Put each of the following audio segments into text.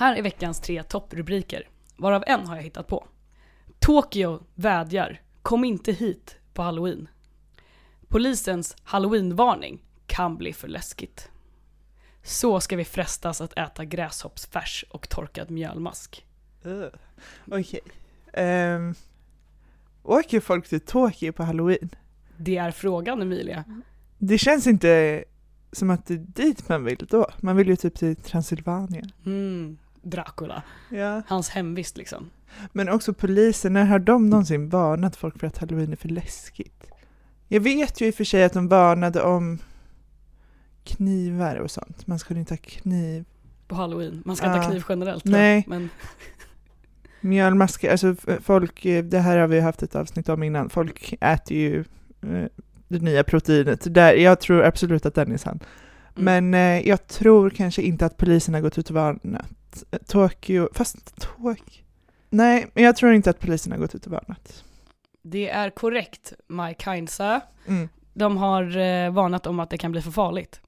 Här är veckans tre topprubriker, varav en har jag hittat på. Tokyo vädjar, kom inte hit på halloween. Polisens halloweenvarning kan bli för läskigt. Så ska vi frestas att äta gräshoppsfärs och torkad mjölmask. Uh, Okej. Ehm, åker folk till Tokyo på halloween? Det är frågan Emilia. Det känns inte som att det är dit man vill då. Man vill ju typ till Transylvanien. Mm, Dracula. Ja. Hans hemvist liksom. Men också polisen, när har de någonsin varnat folk för att halloween är för läskigt? Jag vet ju i och för sig att de varnade om knivar och sånt. Man skulle inte ha kniv. På halloween. Man ska inte Ja. ha kniv generellt. Nej. Men Mjölmaskar, alltså folk, eh, det här har vi haft ett avsnitt om innan, folk äter ju eh, det nya proteinet. Där, jag tror absolut att den är sann. Mm. Men eh, jag tror kanske inte att polisen har gått ut och varnat. Eh, Tokyo, fast Tokyo. Nej, men jag tror inte att polisen har gått ut och varnat. det är korrekt, My Kind Sir. Mm, De har eh, varnat om att det kan bli för farligt.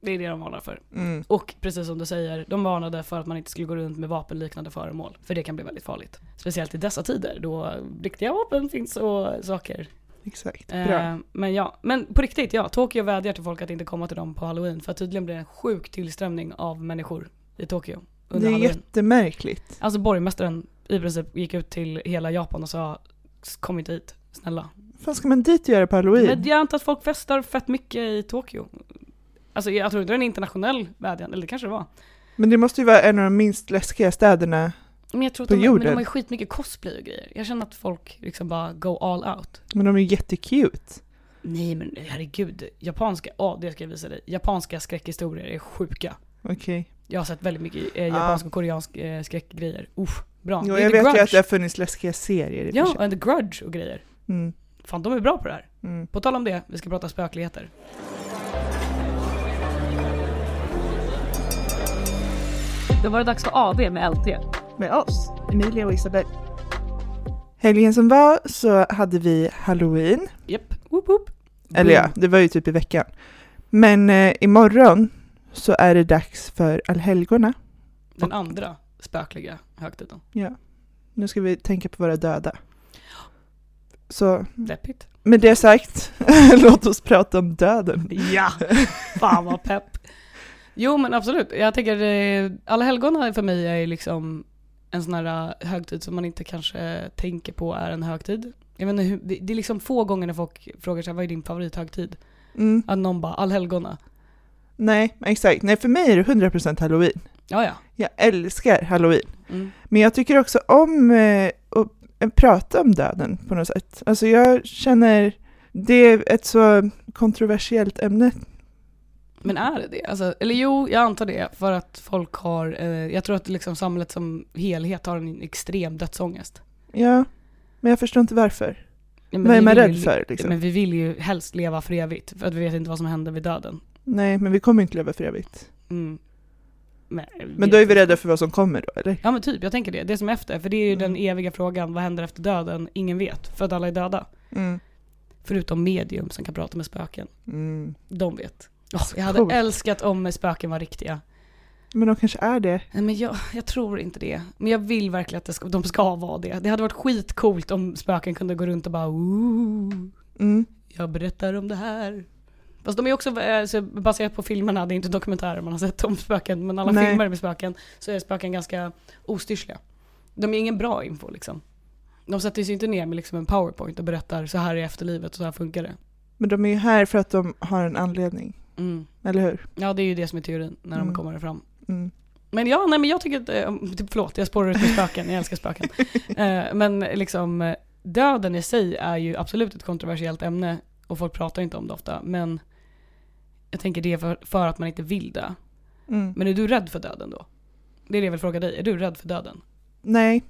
Det är det de varnar för. mm, Och precis som du säger, de varnade för att man inte skulle gå runt med vapenliknande föremål. För det kan bli väldigt farligt. Speciellt i dessa tider då riktiga vapen finns och saker. exakt. Eh, Bra. men ja, men på riktigt ja, Tokyo vädjar till folk att inte komma till dem på halloween. För tydligen blir det en sjuk tillströmning av människor i Tokyo Det under är halloween. jättemärkligt. Alltså borgmästaren i princip gick ut till hela Japan och sa kom inte hit, snälla. Vad ska man dit göra på halloween? Men jag antar att folk festar fett mycket i Tokyo. Alltså jag tror inte det är en internationell vädjan, eller det kanske det var. Men det måste ju vara en av de minst läskiga städerna. Men jag tror att På de, men de jorden. har ju skitmycket cosplay och grejer. Jag känner att folk liksom bara go all out. Men de är ju jättecute. Nej men herregud, japanska, ja det ska jag visa dig. Japanska skräckhistorier är sjuka. Okej. Jag har sett väldigt mycket eh, japansk och koreansk eh, skräckgrejer. Uff, bra. Jo, Det är jag The vet ju att det har funnits läskiga serier i och för Ja, sig. and The Grudge och grejer. Mm, Fan de är bra på det här. mm. På tal om det, vi ska prata spökligheter. Då var det dags för AV med LT. Med oss, Emilia och Isabel. Helgen som var så hade vi halloween. Japp, whoop whoop. Eller ja, det var ju typ i veckan. Men eh, imorgon så är det dags för allhelgona. Den andra spökliga högtiden. Ja. Nu ska vi tänka på våra döda. Så Deppigt. med det sagt, låt oss prata om döden. Ja, fan vad pepp. Jo men absolut, jag tänker eh, alla helgona för mig är liksom en sån här eh, högtid som man inte kanske tänker på är en högtid. Jag vet inte det är liksom få gånger när folk frågar sig vad är din favorithögtid? Mm. Att någon bara allhelgona. Nej, exakt. Nej, för mig är det 100% halloween. Ja ja. Jag älskar halloween. Mm. Men jag tycker också om eh, att eh, prata om döden på något sätt. Alltså jag känner, det är ett så kontroversiellt ämne. Men är det det? Alltså, eller jo, jag antar det. För att folk har, eh, jag tror att liksom samhället som helhet har en extrem dödsångest. Ja, men jag förstår inte varför. Ja, men Vad är man rädd ju- för liksom? Men vi vill ju helst leva för evigt, för att vi vet inte vad som händer vid döden. Nej, men vi kommer inte leva för evigt. Mm. Men, Men då är vi rädda för vad som kommer då, eller? Ja men typ, jag tänker det. Det som är efter, för det är ju den Mm. eviga frågan, vad händer efter döden? Ingen vet, för att alla är döda. Mm. Förutom medium som kan prata med spöken. Mm. De vet. Så jag hade coolt. älskat om spöken var riktiga. Men de kanske är det. Nej, Men jag, jag tror inte det. Men jag vill verkligen att det ska, de ska vara det. Det hade varit skitcoolt om spöken kunde gå runt och bara Ooh, Mm. jag berättar om det här. Fast de är också eh, så baserat på filmerna, det är inte dokumentärer man har sett om spöken, men alla Nej. filmer med spöken så är spöken ganska ostyrsliga. De är ingen bra info liksom. De sätter sig inte ner med liksom en powerpoint och berättar så här är efterlivet och så här funkar det. Men de är ju här för att de har en anledning, Mm. eller hur? Ja det är ju det som är teorin när de Mm. kommer fram. Mm. Men ja, nej men jag tycker att, eh, typ, förlåt jag spårar ut med spöken, jag älskar spöken. Eh, men liksom döden i sig är ju absolut ett kontroversiellt ämne och folk pratar inte om det ofta. Men jag tänker det är för, för att man inte vill dö. Mm. Men är du rädd för döden då? Det är det jag vill fråga dig, är du rädd för döden? Nej,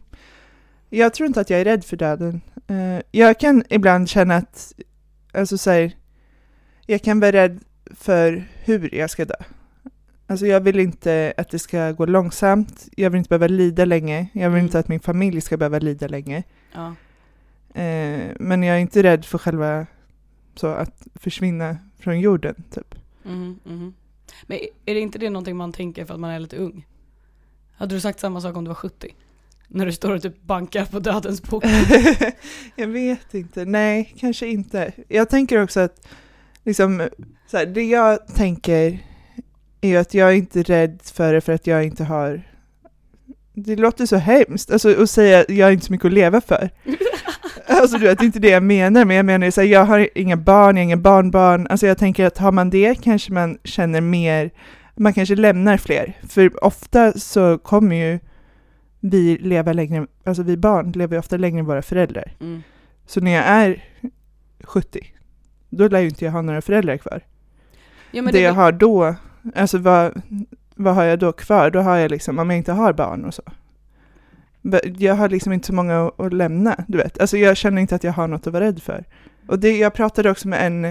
jag tror inte att jag är rädd för döden. Eh, jag kan ibland känna att, alltså så här, jag kan vara rädd för hur jag ska dö. Alltså jag vill inte att det ska gå långsamt, jag vill inte behöva lida länge, jag vill Mm. inte att min familj ska behöva lida länge. Ja. Eh, men jag är inte rädd för själva så att försvinna från jorden, typ. Mhm, mhm. Men är det inte det någonting man tänker för att man är lite ung? Hade du sagt samma sak om du var 70? När du står och typ bankar på dödens port. jag vet inte, nej kanske inte. Jag tänker också att liksom, så här, det jag tänker är att jag är inte rädd för det för att jag inte har det låter så hemskt, alltså att säga att jag har inte så mycket att leva för. Alltså du vet, inte det jag menar, men jag menar så här, jag har inga barn, jag har inga barnbarn. Alltså jag tänker att har man det kanske man känner mer, man kanske lämnar fler. För ofta så kommer ju vi leva längre, alltså vi barn lever ju ofta längre än våra föräldrar. Mm. Så när jag är 70, då lär ju inte jag ha några föräldrar kvar. Ja, det det, jag har då, alltså vad, vad har jag då kvar? Då har jag liksom, om jag inte har barn och så. Jag har liksom inte så många att, lämna, du vet. Alltså jag känner inte att jag har något att vara rädd för. Och det, jag pratade också med en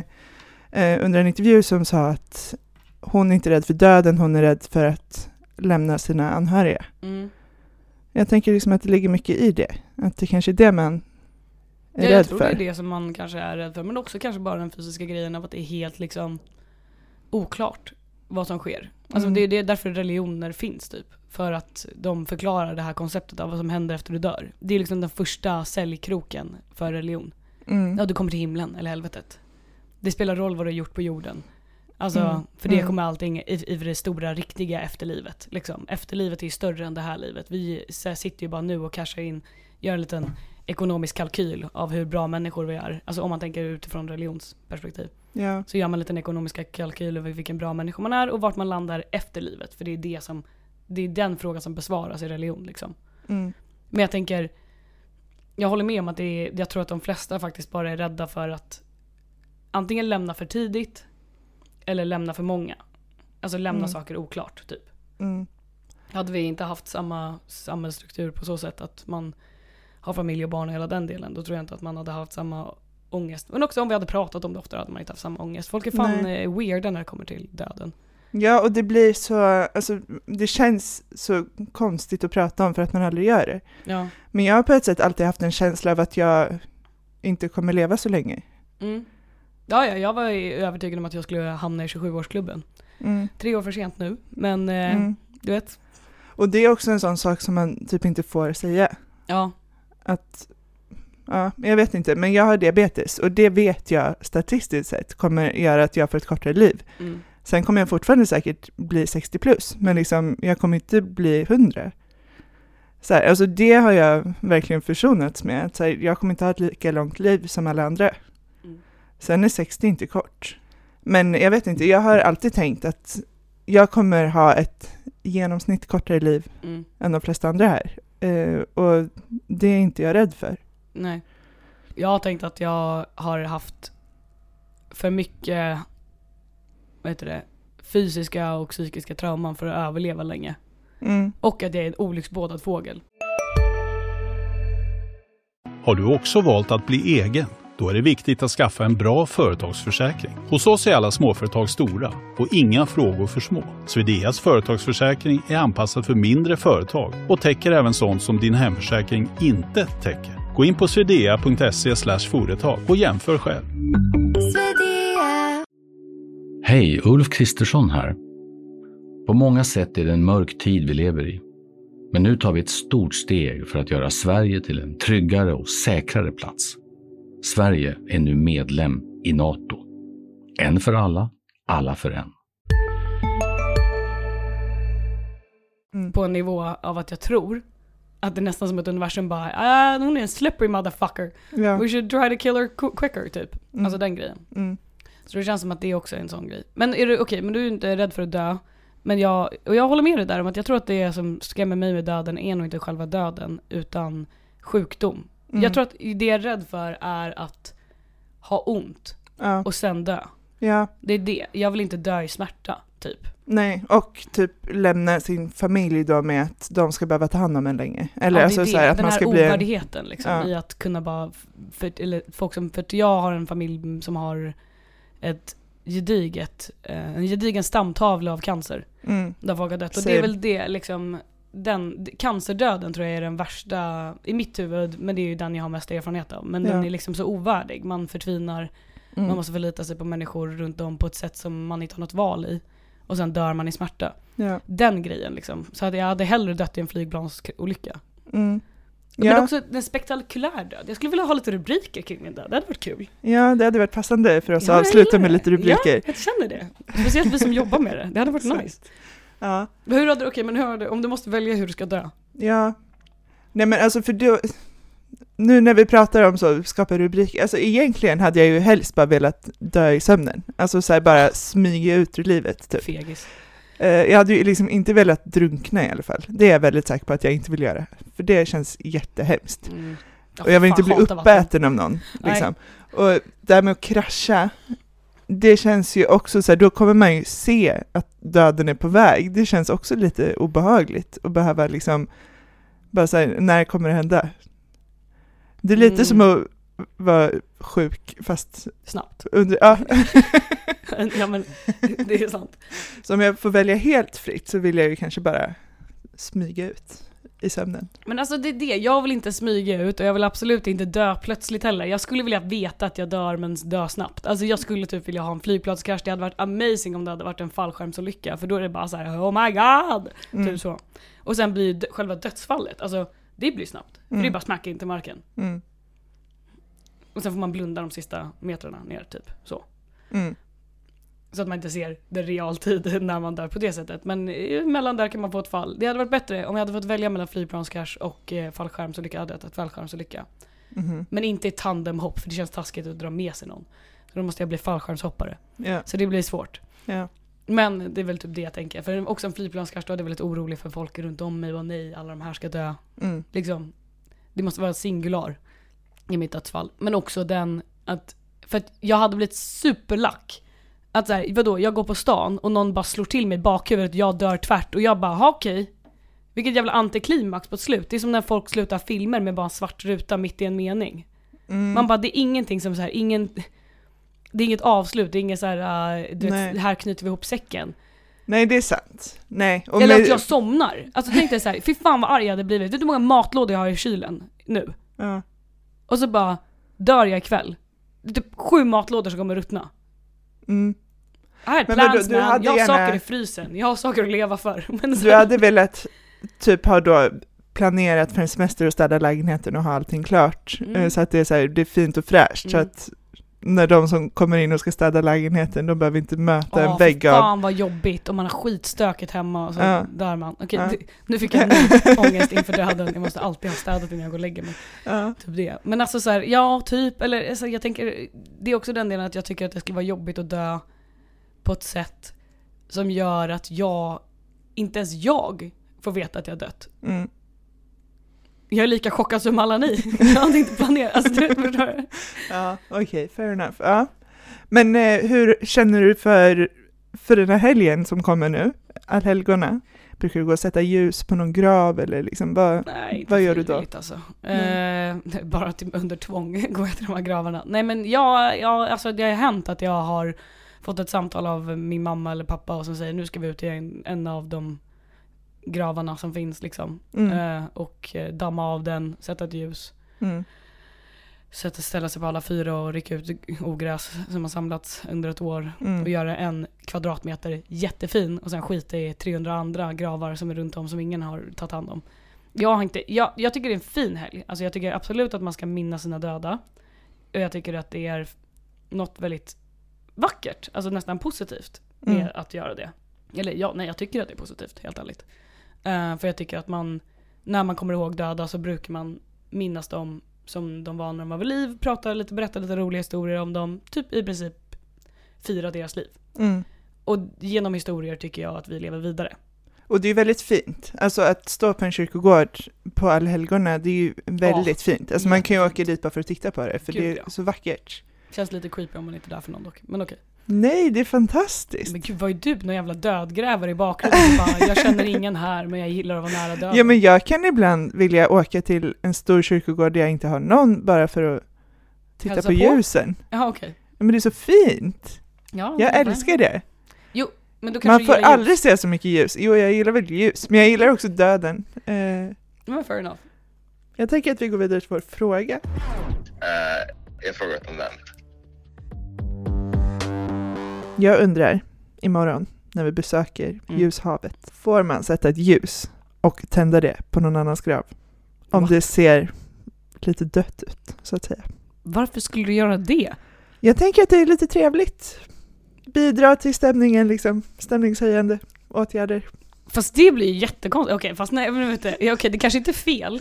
eh, under en intervju som sa att hon är inte rädd för döden, hon är rädd för att lämna sina anhöriga. mm. Jag tänker liksom att det ligger mycket i det. Att det kanske är det man är Ja, jag rädd tror för. det är det som man kanske är rädd för. Men också kanske bara den fysiska grejen av att det är helt liksom oklart vad som sker. Alltså Mm. det är därför religioner finns typ. För att de förklarar det här konceptet av vad som händer efter du dör. Det är liksom den första säljkroken för religion. Mm. Ja, du kommer till himlen eller helvetet. Det spelar roll vad du har gjort på jorden. Alltså, Mm. för det Mm. kommer allting i, i det stora, riktiga efterlivet. Liksom. Efterlivet är ju större än det här livet. Vi sitter ju bara nu och cashar in, gör en liten ekonomisk kalkyl av hur bra människor vi är. Alltså om man tänker utifrån religionsperspektiv. Ja. Så gör man en liten ekonomiska kalkyl över vilken bra människa man är och vart man landar efter livet. För det är det som, det är den frågan som besvaras i religion liksom. Mm. Men jag tänker, jag håller med om att det är, jag tror att de flesta faktiskt bara är rädda för att antingen lämna för tidigt eller lämna för många. Alltså lämna Mm. saker oklart typ. Mm. Hade vi inte haft samma samhällsstruktur på så sätt att man har familj och barn och hela den delen, då tror jag inte att man hade haft samma ångest. Men också om vi hade pratat om det ofta hade man inte haft samma ångest. Folk är fan Nej. eh, weirda när det kommer till döden. Ja, och det blir så, alltså det känns så konstigt att prata om för att man aldrig gör det. Ja. Men jag har på ett sätt alltid haft en känsla av att jag inte kommer leva så länge. Mm. Ja, ja, jag var övertygad om att jag skulle hamna i 27-årsklubben. Mm. Tre år för sent nu, men eh, Mm. du vet. Och det är också en sån sak som man typ inte får säga. Ja, Att, ja, jag vet inte, men jag har diabetes och det vet jag statistiskt sett kommer göra att jag får ett kortare liv. mm. Sen kommer jag fortfarande säkert bli 60 plus, men liksom, jag kommer inte bli 100. Så här, alltså det har jag verkligen försonats med. Att så här, jag kommer inte ha ett lika långt liv som alla andra. Mm. Sen är 60 inte kort. Men jag vet inte, jag har alltid tänkt att jag kommer ha ett genomsnitt kortare liv Mm. än de flesta andra här. Eh, och det är inte jag rädd för. Nej. Jag har tänkt att jag har haft för mycket, vad heter det, fysiska och psykiska trauman för att överleva länge. Mm. Och att jag är en olycksbådad fågel. Har du också valt att bli egen? Då är det viktigt att skaffa en bra företagsförsäkring. Hos oss är alla småföretag stora och inga frågor för små. Swedeas företagsförsäkring är anpassad för mindre företag och täcker även sånt som din hemförsäkring inte täcker. Gå in på swedea.se företag och jämför själv. Hej, Ulf Kristersson här. På många sätt är det en mörk tid vi lever i. Men nu tar vi ett stort steg för att göra Sverige till en tryggare och säkrare plats. Sverige är nu medlem i Nato. En för alla, alla för en. På en nivå av att jag tror att det är nästan som att universum bara ah, hon är en slippery motherfucker. Ja. We should try to kill her qu- quicker typ. Mm. Alltså den grejen. Mm. Så det känns som att det också är en sån grej. Men är du, okej, men du är inte rädd för att dö. Men jag, och jag håller med dig där om att jag tror att det som skrämmer mig med döden är nog inte själva döden, utan sjukdom. Mm. Jag tror att det jag är rädd för är att ha ont Ja. och sen dö. ja, Det är det. Jag vill inte dö i smärta, typ. nej, och typ lämna sin familj då med att de ska behöva ta hand om en länge. Eller Ja, alltså så här, att Den man här ska bli... ovärdigheten liksom, Ja. i att kunna bara, för, eller folk som, för att jag har en familj som har ett gediget, eh, en gedigen stamtavla av cancer. Mm. Där folk har dött. Och det är väl det liksom, den, cancerdöden tror jag är den värsta i mitt huvud, men det är ju den jag har mest erfarenhet av. Men den Ja. är liksom så ovärdig, man förtvinar, Mm. man måste förlita sig på människor runt om på ett sätt som man inte har något val i. och sen dör man i smärta. Ja. Den grejen liksom. Så att jag hade hellre dött i en flygplansolycka. Mm. Men Ja. också en spektakulär död. Jag skulle vilja ha lite rubriker kring min död, det hade varit kul. ja, det hade varit passande för oss att avsluta med lite rubriker. Ja, jag känner det. Speciellt vi som jobbar med det. Det hade varit Exakt. nice. Ja. Men hur hade du, okej men hur hade, om du måste välja hur du ska dö. Ja. Nej men alltså för då, nu när vi pratar om så, skapa rubriker, alltså egentligen hade jag ju helst bara velat dö i sömnen. Alltså så här bara smyga ut ur livet typ. Fegis. Eh, jag hade ju liksom inte velat drunkna i alla fall. Det är jag väldigt säker på att jag inte vill göra. För det känns jättehemskt. Mm. Ja, Och jag vill fan, inte bli uppäten av någon. Liksom. Och det här med att krascha, det känns ju också så här, då kommer man ju se att döden är på väg. Det känns också lite obehagligt att behöva liksom, bara så här, när kommer det hända? Det är lite Mm. som att vara sjuk fast Snabbt. under, ja. ja men det är sant. Så om jag får välja helt fritt så vill jag ju kanske bara smyga ut i sömnen. Men alltså det är det, jag vill inte smyga ut och jag vill absolut inte dö plötsligt heller. Jag skulle vilja veta att jag dör men dö snabbt. Alltså jag skulle typ vilja ha en flygplanskrasch, det hade varit amazing om det hade varit en fallskärmsolycka för då är det bara så här: oh my god! Mm. Typ så. Och sen blir själva dödsfallet, alltså det blir snabbt. För det är Mm. bara smacka in till marken. Mm. Och sen får man blunda de sista metrarna ner typ. Så. Så att man inte ser det realtid när man dör på det sättet. Men mellan där kan man få ett fall. Det hade varit bättre om jag hade fått välja mellan flygplanskrasch och eh, fallskärmsolycka. hade jag tagit fallskärmsolycka. Mhm. Men inte i tandemhopp för det känns taskigt att dra med sig någon. Så då måste jag bli fallskärmshoppare. Ja, Så det blir svårt. ja. Men det är väl typ det jag tänker. För också en flygplanskrasch då är jag väldigt orolig för folk runt om mig och nej, alla de här ska dö. Mm. Liksom, det måste vara singular i mitt dödsfall. Men också den att, för att jag hade blivit superlack. Att såhär, vadå, jag går på stan och någon bara slår till mig i bakhuvudet och jag dör tvärt och jag bara, "Ha, okej. Vilket jävla antiklimax på ett slut. Det är som när folk slutar filmer med bara en svart ruta mitt i en mening. Mm. Man bara, det är ingenting som så här, ingen det är inget avslut, det är inget såhär, uh, du Nej. vet, här knyter vi ihop säcken. Nej, det är sant. Nej. Och Eller med- att jag somnar. Alltså tänk dig såhär, fy fan vad arg jag hade blivit. Vet du hur många matlådor jag har i kylen nu? ja. Och så bara dör jag ikväll. Typ sju matlådor som kommer ruttna. mm. I had Men plans vadå, du man, hade jag har gärna- saker i frysen, jag har saker att leva för. Men så, Du hade velat typ ha då planerat för en semester och städa lägenheten och ha allting klart. Mm. Eh, Så att det är, så här, det är fint och fräscht. Så Mm. att när de som kommer in och ska städa lägenheten, de behöver inte möta Åh, en vägg av... fan vad jobbigt om man har skitstökigt hemma och så Ja. dör man. Okej, Ja. nu fick jag en ångest inför döden. Jag måste alltid ha städat innan jag går och lägger mig. Ja. Typ det. Men alltså så här, ja typ, eller alltså, jag tänker, det är också den delen att jag tycker att det skulle vara jobbigt att dö på ett sätt som gör att jag, inte ens jag, får veta att jag dött. Mm. Jag är lika chockad som alla ni. Jag hade inte planerat, alltså du vet, förstår du? Ja, okej, fair enough. Ja. Men eh, hur känner du för, för den här helgen som kommer nu, allhelgona? Brukar du gå och sätta ljus på någon grav eller liksom vad? Nej, Vad gör du då? Alltså. Eh, bara typ under tvång går jag till de här gravarna. Nej men jag, jag, alltså det har hänt att jag har fått ett samtal av min mamma eller pappa och som säger nu ska vi ut till en, en av de gravarna som finns liksom. Mm. Eh, och eh, damma av den, sätta ett ljus. Mm. Sätta, ställa sig på alla fyra och rycka ut ogräs som har samlats under ett år. Och Mm. göra en kvadratmeter jättefin och sen skita i 300 andra gravar som är runt om som ingen har tagit hand om. Jag, har inte, jag, jag tycker det är en fin helg. Alltså jag tycker absolut att man ska minnas sina döda. Och jag tycker att det är något väldigt vackert, alltså nästan positivt med Mm. att göra det. Eller ja, nej jag tycker att det är positivt, helt ärligt. Eh, för jag tycker att man, när man kommer ihåg döda så brukar man minnas dem som de var när de var vid liv, prata lite, berätta lite roliga historier om dem, typ i princip fira deras liv. Mm. Och genom historier tycker jag att vi lever vidare. Och det är väldigt fint. Alltså att stå på en kyrkogård på allhelgona, det är ju väldigt fint. Alltså man kan ju åka dit bara för att titta på det, för Gud, det är ja. så vackert. Känns lite creepy om man inte är där för någon dock. Men okej. Nej, det är fantastiskt. Men gud vad är du? Någon jävla dödgrävare i bakgrunden bara, jag känner ingen här men jag gillar att vara nära döden. Ja, men jag kan ibland vilja åka till en stor kyrkogård där jag inte har någon, bara för att titta Hälsa på, på? ljusen. Jaha okej. Ja, Men det är så fint. Ja, Jag men- älskar det. Men du kanske Man får gillar ljus. aldrig se så mycket ljus. Jo, jag gillar väl ljus, men jag gillar också döden. Eh, Men fair enough. jag tänker att vi går vidare till vår fråga. Eh, jag frågar om den. Jag undrar imorgon, när vi besöker Mm. ljushavet. Får man sätta ett ljus och tända det på någon annans grav? Om Va? det ser lite dött ut, så att säga. Varför skulle du göra det? Jag tänker att det är lite trevligt. Bidra till stämningen, liksom. Stämningshöjande åtgärder. Fast det blir ju jättekonstigt. Okej, fast nej, men ja, okej, det kanske inte är fel.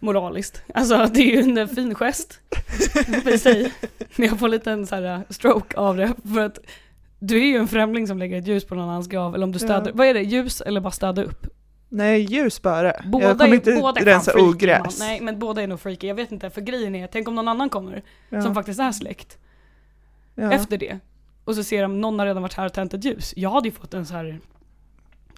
Moraliskt. Alltså det är ju en fin gest. i sig. Men jag får en liten så här stroke av det. För att du är ju en främling som lägger ett ljus på någon annans grav. Eller om du städar, Ja. vad är det? Ljus eller bara städa upp? Nej, ljus bara. Båda jag kommer är, inte båda rensa freaky, ogräs. man. Nej men båda är nog freaky. Jag vet inte, för grejen är, tänk om någon annan kommer ja. som faktiskt är släkt ja. efter det. Och så ser de, någon har redan varit här och tänt ett ljus. Jag hade ju fått en så här.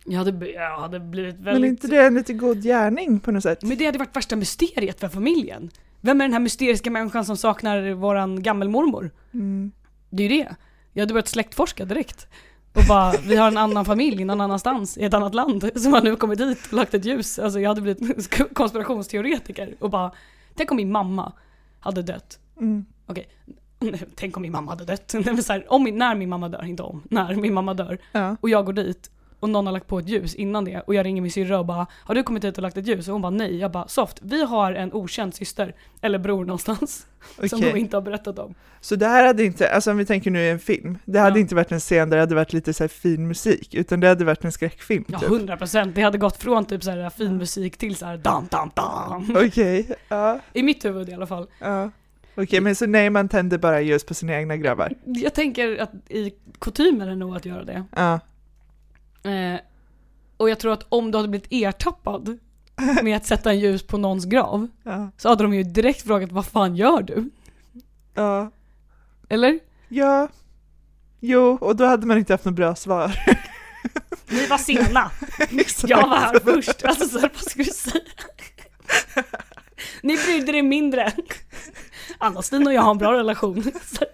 Jag hade, jag hade blivit väldigt... Men inte det en lite god gärning på något sätt? Men det hade varit värsta mysteriet för familjen. Vem är den här mysteriska människan som saknar våran gammelmormor? Mm. Det är ju det. Jag hade börjat släktforska direkt. Och bara, vi har en annan familj någon annanstans i ett annat land som har nu kommit hit och lagt ett ljus. Alltså jag hade blivit konspirationsteoretiker och bara, tänk om min mamma hade dött. Mm. Tänk om min mamma hade dött. Så här, om min, när min mamma dör, inte om, när min mamma dör. Ja. Och jag går dit och någon har lagt på ett ljus innan det och jag ringer min syrra och bara Har du kommit hit och lagt ett ljus? Och hon bara nej. Jag bara soft, vi har en okänd syster eller bror någonstans som Okej. de inte har berättat om. Så det här hade inte, alltså om vi tänker nu i en film, det hade Ja. inte varit en scen där det hade varit lite så fin musik, utan det hade varit en skräckfilm Ja, typ. 100 procent. Det hade gått från typ så här fin musik till så här dam, dam, dam. Okej, ja, I mitt huvud i alla fall. ja. Okej, men så nej, man tänder bara ljus på sina egna gravar. Jag tänker att i kutym är det nog att göra det. Ja, Eh, och jag tror att om du hade blivit ertappad med att sätta en ljus på någons grav ja, så hade de ju direkt frågat vad fan gör du? ja, Eller? ja. Jo, och då hade man inte haft något bra svar. Ni var sena. Jag var här först. Alltså så här, vad ska du säga? Ni brydde er mindre. Anna-Stina och jag har en bra relation. Så?